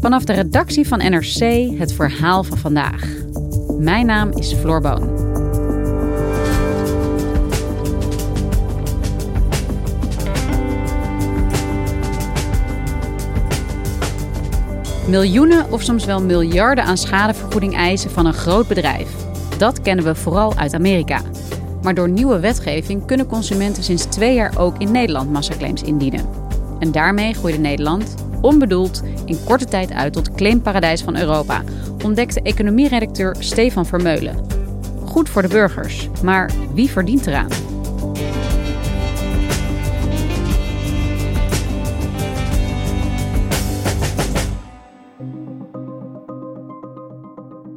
Vanaf de redactie van NRC het verhaal van vandaag. Mijn naam is Floor Boon. Miljoenen of soms wel miljarden aan schadevergoeding eisen van een groot bedrijf. Dat kennen we vooral uit Amerika. Maar door nieuwe wetgeving kunnen consumenten sinds twee jaar ook in Nederland massaclaims indienen. En daarmee groeide Nederland, onbedoeld, in korte tijd uit tot claimparadijs van Europa, ontdekte economieredacteur Stefan Vermeulen. Goed voor de burgers, maar wie verdient eraan?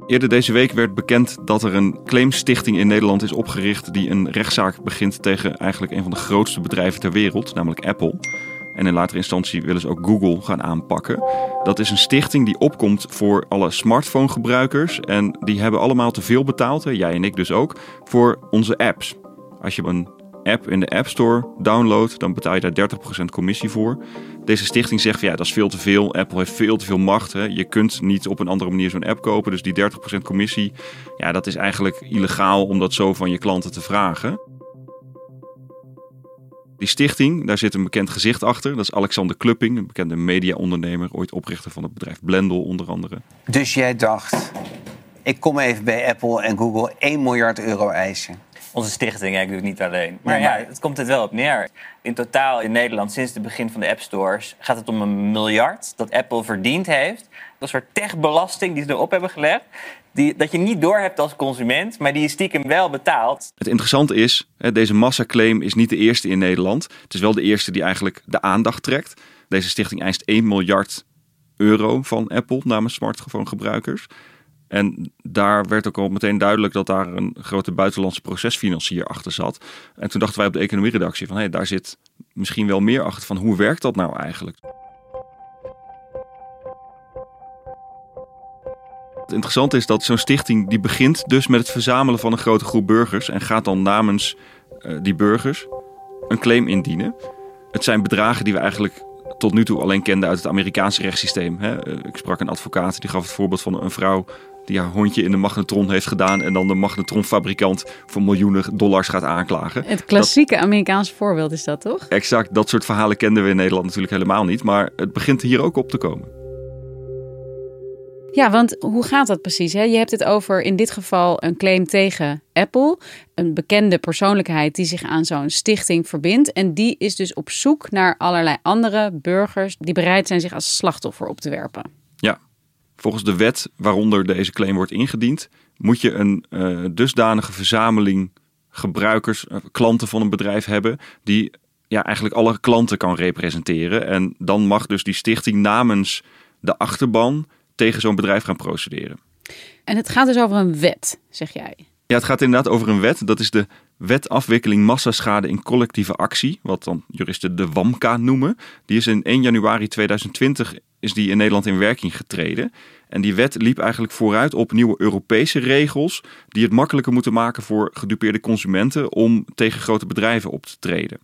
Eerder deze week werd bekend dat er een claimstichting in Nederland is opgericht die een rechtszaak begint tegen eigenlijk een van de grootste bedrijven ter wereld, namelijk Apple. En in latere instantie willen ze ook Google gaan aanpakken. Dat is een stichting die opkomt voor alle smartphone-gebruikers. En die hebben allemaal te veel betaald, jij en ik dus ook, voor onze apps. Als je een app in de App Store downloadt, dan betaal je daar 30% commissie voor. Deze stichting zegt ja, dat is veel te veel. Apple heeft veel te veel macht. Hè. Je kunt niet op een andere manier zo'n app kopen. Dus die 30% commissie, ja, dat is eigenlijk illegaal om dat zo van je klanten te vragen. Die stichting, daar zit een bekend gezicht achter. Dat is Alexander Klupping, een bekende mediaondernemer, ooit oprichter van het bedrijf Blendel onder andere. Dus jij dacht, ik kom even bij Apple en Google 1 miljard euro eisen. Onze stichting, ik doe het niet alleen. Maar, ja, het komt het wel op neer. In totaal in Nederland, sinds het begin van de App Stores, gaat het om een miljard dat Apple verdiend heeft. Een soort techbelasting die ze erop hebben gelegd. Die, dat je niet doorhebt als consument, maar die je stiekem wel betaalt. Het interessante is, deze massaclaim is niet de eerste in Nederland. Het is wel de eerste die eigenlijk de aandacht trekt. Deze stichting eist 1 miljard euro van Apple namens smartphone-gebruikers. En daar werd ook al meteen duidelijk dat daar een grote buitenlandse procesfinancier achter zat. En toen dachten wij op de economieredactie van hé, daar zit misschien wel meer achter van hoe werkt dat nou eigenlijk? Het interessante is dat zo'n stichting die begint dus met het verzamelen van een grote groep burgers en gaat dan namens uh, die burgers een claim indienen. Het zijn bedragen die we eigenlijk tot nu toe alleen kenden uit het Amerikaanse rechtssysteem. Hè. Eh, ik sprak een advocaat die gaf het voorbeeld van een vrouw die haar hondje in de magnetron heeft gedaan en dan de magnetronfabrikant voor miljoenen dollars gaat aanklagen. Het klassieke Amerikaanse voorbeeld is dat toch? Exact, dat soort verhalen kenden we in Nederland natuurlijk helemaal niet, maar het begint hier ook op te komen. Ja, want hoe gaat dat precies? Hè? Je hebt het over in dit geval een claim tegen Apple. Een bekende persoonlijkheid die zich aan zo'n stichting verbindt. En die is dus op zoek naar allerlei andere burgers die bereid zijn zich als slachtoffer op te werpen. Volgens de wet waaronder deze claim wordt ingediend, moet je een uh, dusdanige verzameling gebruikers, uh, klanten van een bedrijf hebben die ja, eigenlijk alle klanten kan representeren. En dan mag dus die stichting namens de achterban tegen zo'n bedrijf gaan procederen. En het gaat dus over een wet, zeg jij? Ja, het gaat inderdaad over een wet. Dat is de Wet afwikkeling massaschade in collectieve actie, wat dan juristen de WAMKA noemen. Die is in 1 januari 2020 is die in Nederland in werking getreden. En die wet liep eigenlijk vooruit op nieuwe Europese regels die het makkelijker moeten maken voor gedupeerde consumenten om tegen grote bedrijven op te treden.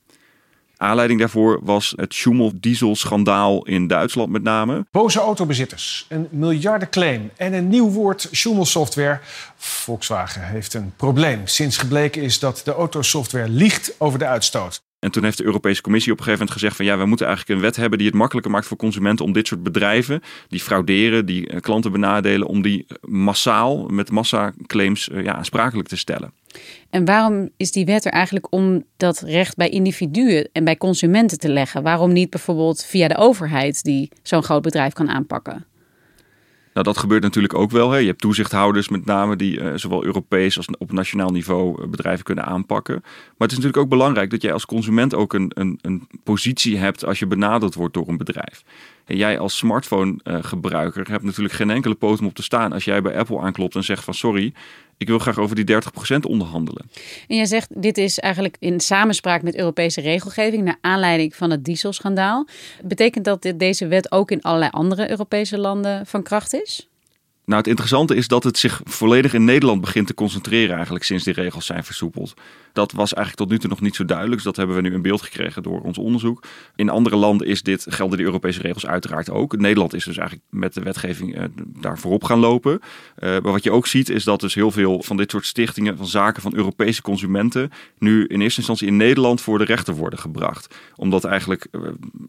Aanleiding daarvoor was het Schumel-dieselschandaal in Duitsland met name. Boze autobezitters, een miljardenclaim en een nieuw woord Schumel-software. Volkswagen heeft een probleem sinds gebleken is dat de autosoftware liegt over de uitstoot. En toen heeft de Europese Commissie op een gegeven moment gezegd van ja, we moeten eigenlijk een wet hebben die het makkelijker maakt voor consumenten om dit soort bedrijven die frauderen, die eh, klanten benadelen, om die massaal met massaclaims uh, ja, aansprakelijk te stellen. En waarom is die wet er eigenlijk om dat recht bij individuen en bij consumenten te leggen? Waarom niet bijvoorbeeld via de overheid die zo'n groot bedrijf kan aanpakken? Nou, dat gebeurt natuurlijk ook wel. Hè. Je hebt toezichthouders met name die uh, zowel Europees als op nationaal niveau uh, bedrijven kunnen aanpakken. Maar het is natuurlijk ook belangrijk dat jij als consument ook een, een, een positie hebt als je benaderd wordt door een bedrijf. En jij als smartphone-gebruiker hebt natuurlijk geen enkele poot om op te staan als jij bij Apple aanklopt en zegt van sorry, ik wil graag over die 30% onderhandelen. En jij zegt, dit is eigenlijk in samenspraak met Europese regelgeving naar aanleiding van het dieselschandaal. Betekent dat dit, deze wet ook in allerlei andere Europese landen van kracht is? Nou, het interessante is dat het zich volledig in Nederland begint te concentreren eigenlijk sinds die regels zijn versoepeld. Dat was eigenlijk tot nu toe nog niet zo duidelijk. Dus dat hebben we nu in beeld gekregen door ons onderzoek. In andere landen is dit, gelden de Europese regels uiteraard ook. Nederland is dus eigenlijk met de wetgeving uh, daar voorop gaan lopen. Uh, maar wat je ook ziet is dat dus heel veel van dit soort stichtingen van zaken van Europese consumenten nu in eerste instantie in Nederland voor de rechter worden gebracht. Omdat eigenlijk uh,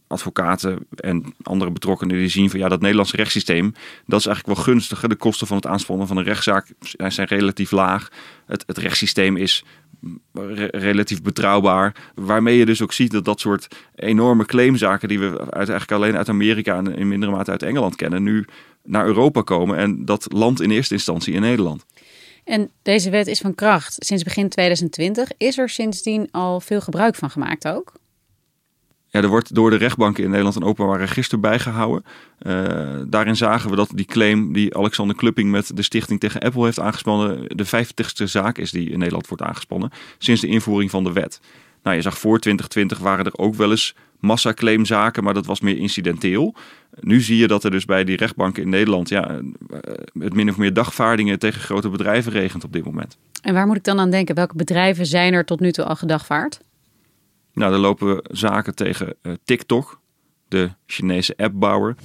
advocaten en andere betrokkenen die zien van ja, dat Nederlandse rechtssysteem, dat is eigenlijk wel gunstig. De kosten van het aanspannen van een rechtszaak zijn relatief laag. Het, het rechtssysteem is relatief betrouwbaar. Waarmee je dus ook ziet dat dat soort enorme claimzaken die we uit, eigenlijk alleen uit Amerika en in mindere mate uit Engeland kennen, nu naar Europa komen. En dat landt in eerste instantie in Nederland. En deze wet is van kracht sinds begin 2020. Is er sindsdien al veel gebruik van gemaakt ook? Ja, er wordt door de rechtbanken in Nederland een openbaar register bijgehouden. Uh, daarin zagen we dat die claim die Alexander Klupping met de stichting tegen Apple heeft aangespannen, de 50ste zaak is die in Nederland wordt aangespannen sinds de invoering van de wet. Nou, je zag voor 2020 waren er ook wel eens massaclaimzaken, maar dat was meer incidenteel. Nu zie je dat er dus bij die rechtbanken in Nederland ja, eh, het min of meer dagvaardingen tegen grote bedrijven regent op dit moment. En waar moet ik dan aan denken? Welke bedrijven zijn er tot nu toe al gedagvaard? Nou, dan lopen we zaken tegen uh, TikTok, de Chinese appbouwer.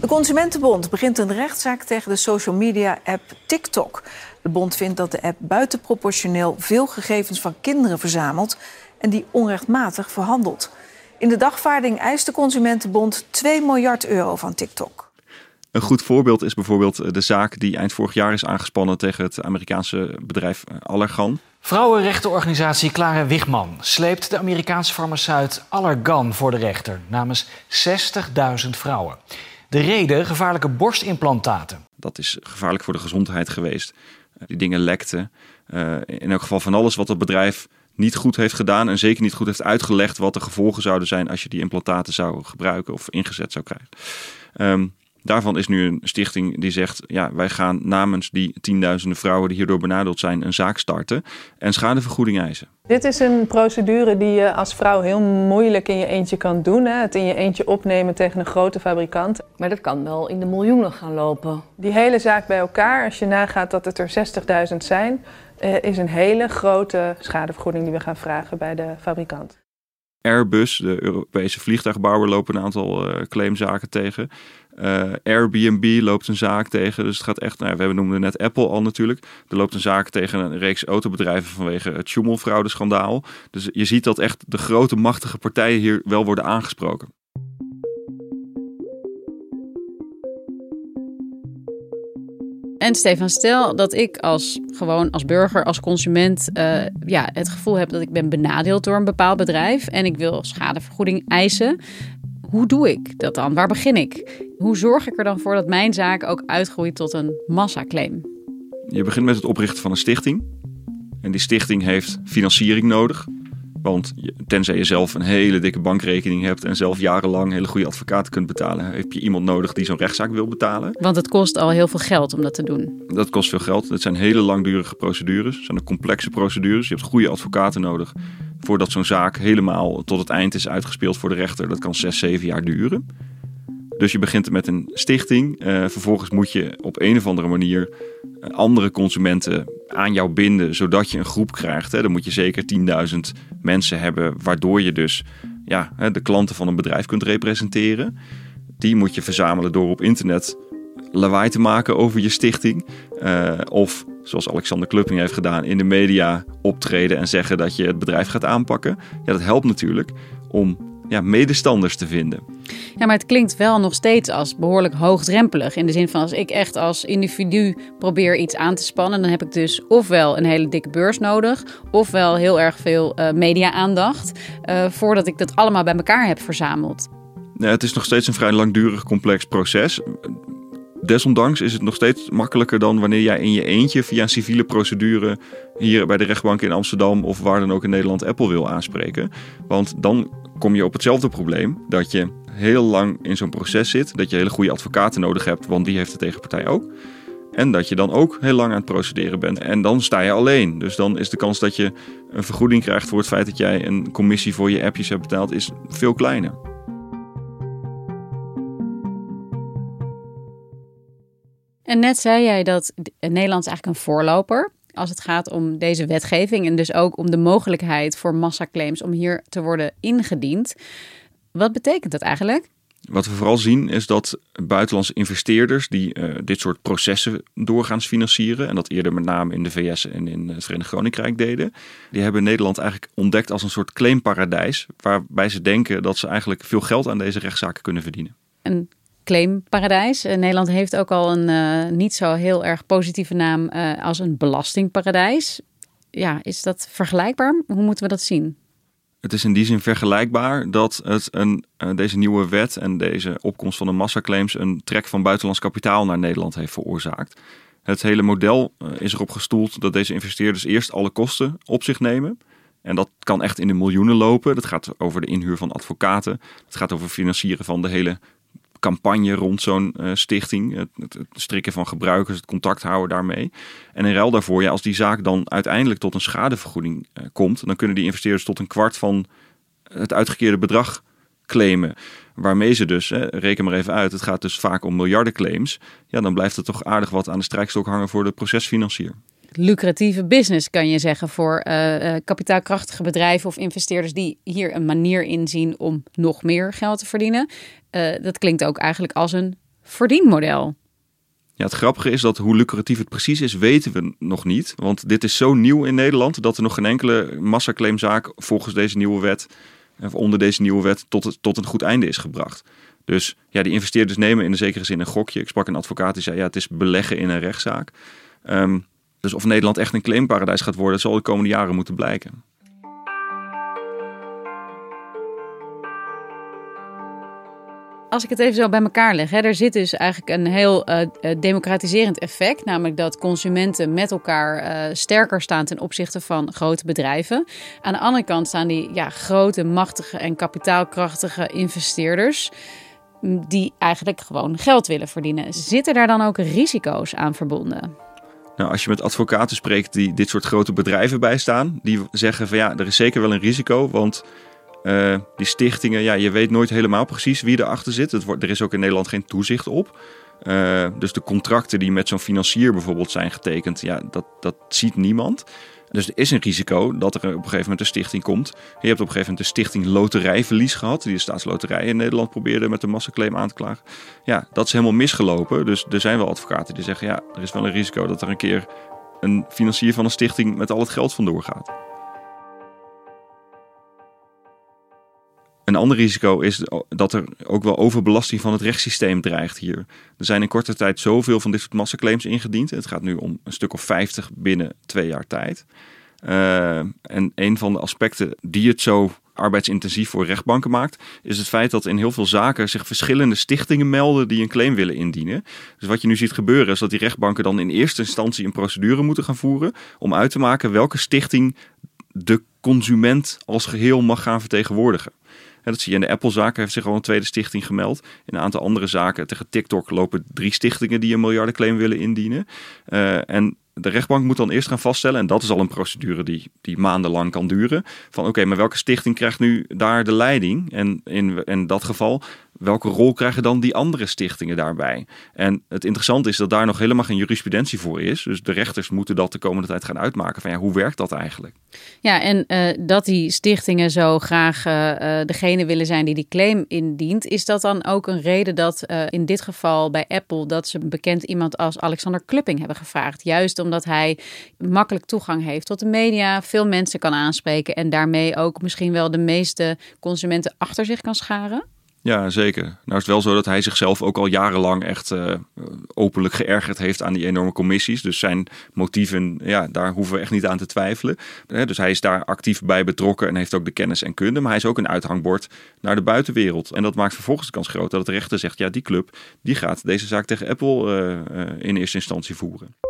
De Consumentenbond begint een rechtszaak tegen de social media app TikTok. De bond vindt dat de app buitenproportioneel veel gegevens van kinderen verzamelt en die onrechtmatig verhandelt. In de dagvaarding eist de Consumentenbond 2 miljard euro van TikTok. Een goed voorbeeld is bijvoorbeeld eh, de zaak die eind vorig jaar is aangespannen tegen het Amerikaanse bedrijf eh, Allergan. Vrouwenrechtenorganisatie Clara Wigman sleept de Amerikaanse farmaceut Allergan voor de rechter namens 60.000 vrouwen. De reden gevaarlijke borstimplantaten. Dat is gevaarlijk voor de gezondheid geweest. Eh, die dingen lekten. in elk geval van alles wat het bedrijf niet goed heeft gedaan en zeker niet goed heeft uitgelegd wat de gevolgen zouden zijn als je die implantaten zou gebruiken of ingezet zou krijgen. Um, Daarvan is nu een stichting die zegt: ja, wij gaan namens die tienduizenden vrouwen die hierdoor benadeeld zijn, een zaak starten en schadevergoeding eisen. Dit is een procedure die je als vrouw heel moeilijk in je eentje kan doen. Hè? Het in je eentje opnemen tegen een grote fabrikant. Maar dat kan wel in de miljoenen gaan lopen. Die hele zaak bij elkaar, als je nagaat dat het er 60.000 zijn, eh, is een hele grote schadevergoeding die we gaan vragen bij de fabrikant. Airbus, de Europese vliegtuigbouwer, lopen een aantal uh, claimzaken tegen. Uh, Airbnb loopt een zaak tegen. Dus het gaat echt. Nou, we noemden net Apple al natuurlijk. Er loopt een zaak tegen een reeks autobedrijven vanwege het Schumel-fraudeschandaal. Dus je ziet dat echt de grote machtige partijen hier wel worden aangesproken. En Stefan, stel dat ik als gewoon als burger, als consument, uh, ja, het gevoel heb dat ik ben benadeeld door een bepaald bedrijf en ik wil schadevergoeding eisen. Hoe doe ik dat dan? Waar begin ik? Hoe zorg ik er dan voor dat mijn zaak ook uitgroeit tot een massaclaim? Je begint met het oprichten van een stichting. En die stichting heeft financiering nodig. Want tenzij je zelf een hele dikke bankrekening hebt en zelf jarenlang hele goede advocaten kunt betalen, heb je iemand nodig die zo'n rechtszaak wil betalen. Want het kost al heel veel geld om dat te doen. Dat kost veel geld. Het zijn hele langdurige procedures. Het zijn complexe procedures. Je hebt goede advocaten nodig voordat zo'n zaak helemaal tot het eind is uitgespeeld voor de rechter. Dat kan zes, zeven jaar duren. Dus je begint met een stichting. Uh, vervolgens moet je op een of andere manier eh, andere consumenten aan jou binden, zodat je een groep krijgt. Hè. Dan moet je zeker 10.000 mensen hebben, waardoor je dus ja, de klanten van een bedrijf kunt representeren. Die moet je verzamelen door op internet lawaai te maken over je stichting. Uh, of zoals Alexander Klupping heeft gedaan, in de media optreden en zeggen dat je het bedrijf gaat aanpakken. Ja, dat helpt natuurlijk om ja, medestanders te vinden. Ja, maar het klinkt wel nog steeds als behoorlijk hoogdrempelig. In de zin van als ik echt als individu probeer iets aan te spannen, dan heb ik dus ofwel een hele dikke beurs nodig, ofwel heel erg veel uh, media-aandacht, uh, voordat ik dat allemaal bij elkaar heb verzameld. Ja, het is nog steeds een vrij langdurig, complex proces. Desondanks is het nog steeds makkelijker dan wanneer jij in je eentje via een civiele procedure hier bij de rechtbank in Amsterdam of waar dan ook in Nederland Apple wil aanspreken. Want dan kom je op hetzelfde probleem dat je heel lang in zo'n proces zit, dat je hele goede advocaten nodig hebt, want die heeft de tegenpartij ook. En dat je dan ook heel lang aan het procederen bent. En dan sta je alleen. Dus dan is de kans dat je een vergoeding krijgt voor het feit dat jij een commissie voor je appjes hebt betaald, is veel kleiner. En net zei jij dat Nederland is eigenlijk een voorloper als het gaat om deze wetgeving en dus ook om de mogelijkheid voor massaclaims om hier te worden ingediend. Wat betekent dat eigenlijk? Wat we vooral zien is dat buitenlandse investeerders die uh, dit soort processen doorgaans financieren, en dat eerder met name in de VS en in het Verenigd Koninkrijk deden, die hebben Nederland eigenlijk ontdekt als een soort claimparadijs, waarbij ze denken dat ze eigenlijk veel geld aan deze rechtszaken kunnen verdienen. Een claimparadijs. Uh, Nederland heeft ook al een uh, niet zo heel erg positieve naam uh, als een belastingparadijs. Ja, is dat vergelijkbaar? Hoe moeten we dat zien? Het is in die zin vergelijkbaar dat het een, deze nieuwe wet en deze opkomst van de massaclaims een trek van buitenlands kapitaal naar Nederland heeft veroorzaakt. Het hele model is erop gestoeld dat deze investeerders eerst alle kosten op zich nemen. En dat kan echt in de miljoenen lopen. Dat gaat over de inhuur van advocaten. Het gaat over financieren van de hele campagne rond zo'n uh, stichting. Het, strikken van gebruikers, het contact houden daarmee. En in ruil daarvoor, ja, als die zaak dan uiteindelijk tot een schadevergoeding uh, komt, dan kunnen die investeerders tot een kwart van het uitgekeerde bedrag claimen. Waarmee ze dus, hè, reken maar even uit, het gaat dus vaak om miljarden claims. Ja, dan blijft er toch aardig wat aan de strijkstok hangen voor de procesfinancier lucratieve business, kan je zeggen, voor uh, kapitaalkrachtige bedrijven of investeerders die hier een manier in zien om nog meer geld te verdienen. Uh, dat klinkt ook eigenlijk als een verdienmodel. Ja, het grappige is dat hoe lucratief het precies is, weten we nog niet. Want dit is zo nieuw in Nederland dat er nog geen enkele massaclaimzaak volgens deze nieuwe wet, of onder deze nieuwe wet, tot, tot een goed einde is gebracht. Dus ja, die investeerders nemen in de zekere zin een gokje. Ik sprak een advocaat die zei, ja, het is beleggen in een rechtszaak. Um, dus of Nederland echt een claimparadijs gaat worden, zal de komende jaren moeten blijken. Als ik het even zo bij elkaar leg, hè, er zit dus eigenlijk een heel uh, democratiserend effect. Namelijk dat consumenten met elkaar uh, sterker staan ten opzichte van grote bedrijven. Aan de andere kant staan die ja, grote, machtige en kapitaalkrachtige investeerders. Die eigenlijk gewoon geld willen verdienen. Zitten daar dan ook risico's aan verbonden? Nou, als je met advocaten spreekt die dit soort grote bedrijven bijstaan, die zeggen van ja, er is zeker wel een risico, want uh, die stichtingen, ja, je weet nooit helemaal precies wie erachter zit. Het wordt, er is ook in Nederland geen toezicht op. Uh, dus de contracten die met zo'n financier bijvoorbeeld zijn getekend, ja, dat, dat ziet niemand. Dus er is een risico dat er op een gegeven moment een stichting komt. Je hebt op een gegeven moment de stichting loterijverlies gehad. Die de staatsloterij in Nederland probeerde met een massaclaim aan te klagen. Ja, dat is helemaal misgelopen. Dus er zijn wel advocaten die zeggen... ja, er is wel een risico dat er een keer een financier van een stichting... met al het geld vandoor gaat. Ander risico is dat er ook wel overbelasting van het rechtssysteem dreigt hier. Er zijn in korte tijd zoveel van dit soort massaclaims ingediend. Het gaat nu om een stuk of 50 binnen twee jaar tijd. Uh, en een van de aspecten die het zo arbeidsintensief voor rechtbanken maakt, is het feit dat in heel veel zaken zich verschillende stichtingen melden die een claim willen indienen. Dus wat je nu ziet gebeuren is dat die rechtbanken dan in eerste instantie een procedure moeten gaan voeren om uit te maken welke stichting de consument als geheel mag gaan vertegenwoordigen dat zie je in de Apple-zaak, heeft zich al een tweede stichting gemeld. In een aantal andere zaken, tegen TikTok, lopen drie stichtingen die een miljardenclaim willen indienen. Uh, en de rechtbank moet dan eerst gaan vaststellen, en dat is al een procedure die, die maandenlang kan duren, van oké, maar welke stichting krijgt nu daar de leiding? En in, in dat geval welke rol krijgen dan die andere stichtingen daarbij? En het interessante is dat daar nog helemaal geen jurisprudentie voor is. Dus de rechters moeten dat de komende tijd gaan uitmaken. Van ja, hoe werkt dat eigenlijk? Ja, en uh, dat die stichtingen zo graag uh, degene willen zijn die die claim indient, is dat dan ook een reden dat in dit geval bij Apple dat ze bekend iemand als Alexander Klupping hebben gevraagd? Juist omdat hij makkelijk toegang heeft tot de media, veel mensen kan aanspreken en daarmee ook misschien wel de meeste consumenten achter zich kan scharen? Ja, zeker. Nou is het wel zo dat hij zichzelf ook al jarenlang echt uh, openlijk geërgerd heeft aan die enorme commissies. Dus zijn motieven, ja, daar hoeven we echt niet aan te twijfelen. Dus hij is daar actief bij betrokken en heeft ook de kennis en kunde. Maar hij is ook een uithangbord naar de buitenwereld. En dat maakt vervolgens de kans groot dat de rechter zegt, ja, die club die gaat deze zaak tegen Apple uh, uh, in eerste instantie voeren.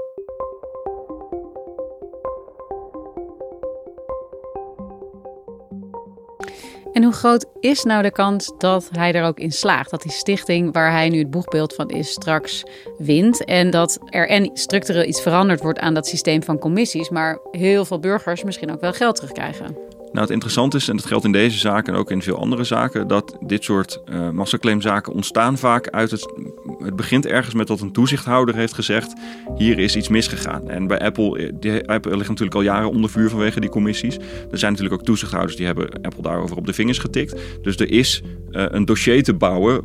En hoe groot is nou de kans dat hij er ook in slaagt? Dat die stichting waar hij nu het boegbeeld van is straks wint. En dat er en structureel iets veranderd wordt aan dat systeem van commissies. Maar heel veel burgers misschien ook wel geld terugkrijgen. Nou, het interessante is, en dat geldt in deze zaken en ook in veel andere zaken, dat dit soort uh, massaclaimzaken ontstaan vaak uit het. Het begint ergens met dat een toezichthouder heeft gezegd: hier is iets misgegaan. En bij Apple, eh, die, Apple ligt natuurlijk al jaren onder vuur vanwege die commissies. Er zijn natuurlijk ook toezichthouders die hebben Apple daarover op de vingers getikt. Dus er is een dossier te bouwen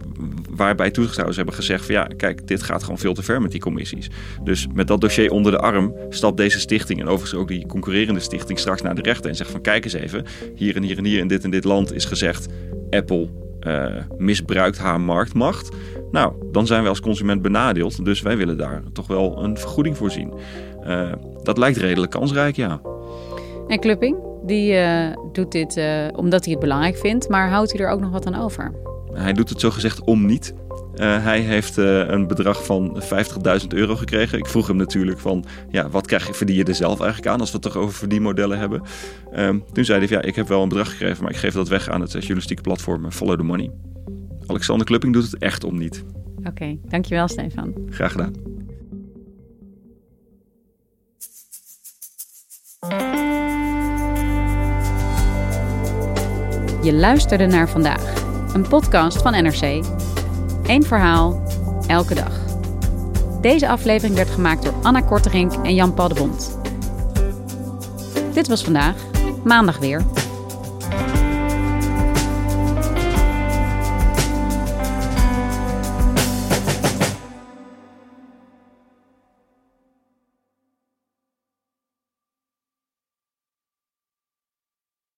waarbij toezichthouders hebben gezegd: van ja, kijk, dit gaat gewoon veel te ver met die commissies. Dus met dat dossier onder de arm stapt deze stichting en overigens ook die concurrerende stichting straks naar de rechter en zegt: van kijk eens even hier en hier en hier in dit en dit land is gezegd: Apple uh, misbruikt haar marktmacht. Nou, dan zijn wij als consument benadeeld. Dus wij willen daar toch wel een vergoeding voor zien. Uh, dat lijkt redelijk kansrijk, ja. En Clupping, die uh, doet dit omdat hij het belangrijk vindt, maar houdt hij er ook nog wat aan over? Hij doet het zo gezegd om niet. Uh, hij heeft uh, een bedrag van 50.000 euro gekregen. Ik vroeg hem natuurlijk van, ja, wat krijg je, verdien je er zelf eigenlijk aan als we het toch over verdienmodellen hebben? Uh, toen zei hij, ja, ik heb wel een bedrag gekregen, maar ik geef dat weg aan het journalistieke platform Follow the Money. Alexander Klupping doet het echt om niet. Oké, okay, dankjewel Stefan. Graag gedaan. Je luisterde naar vandaag, een podcast van NRC. Eén verhaal, elke dag. Deze aflevering werd gemaakt door Anna Korterink en Jan Paul de Bond. Dit was vandaag, maandag weer.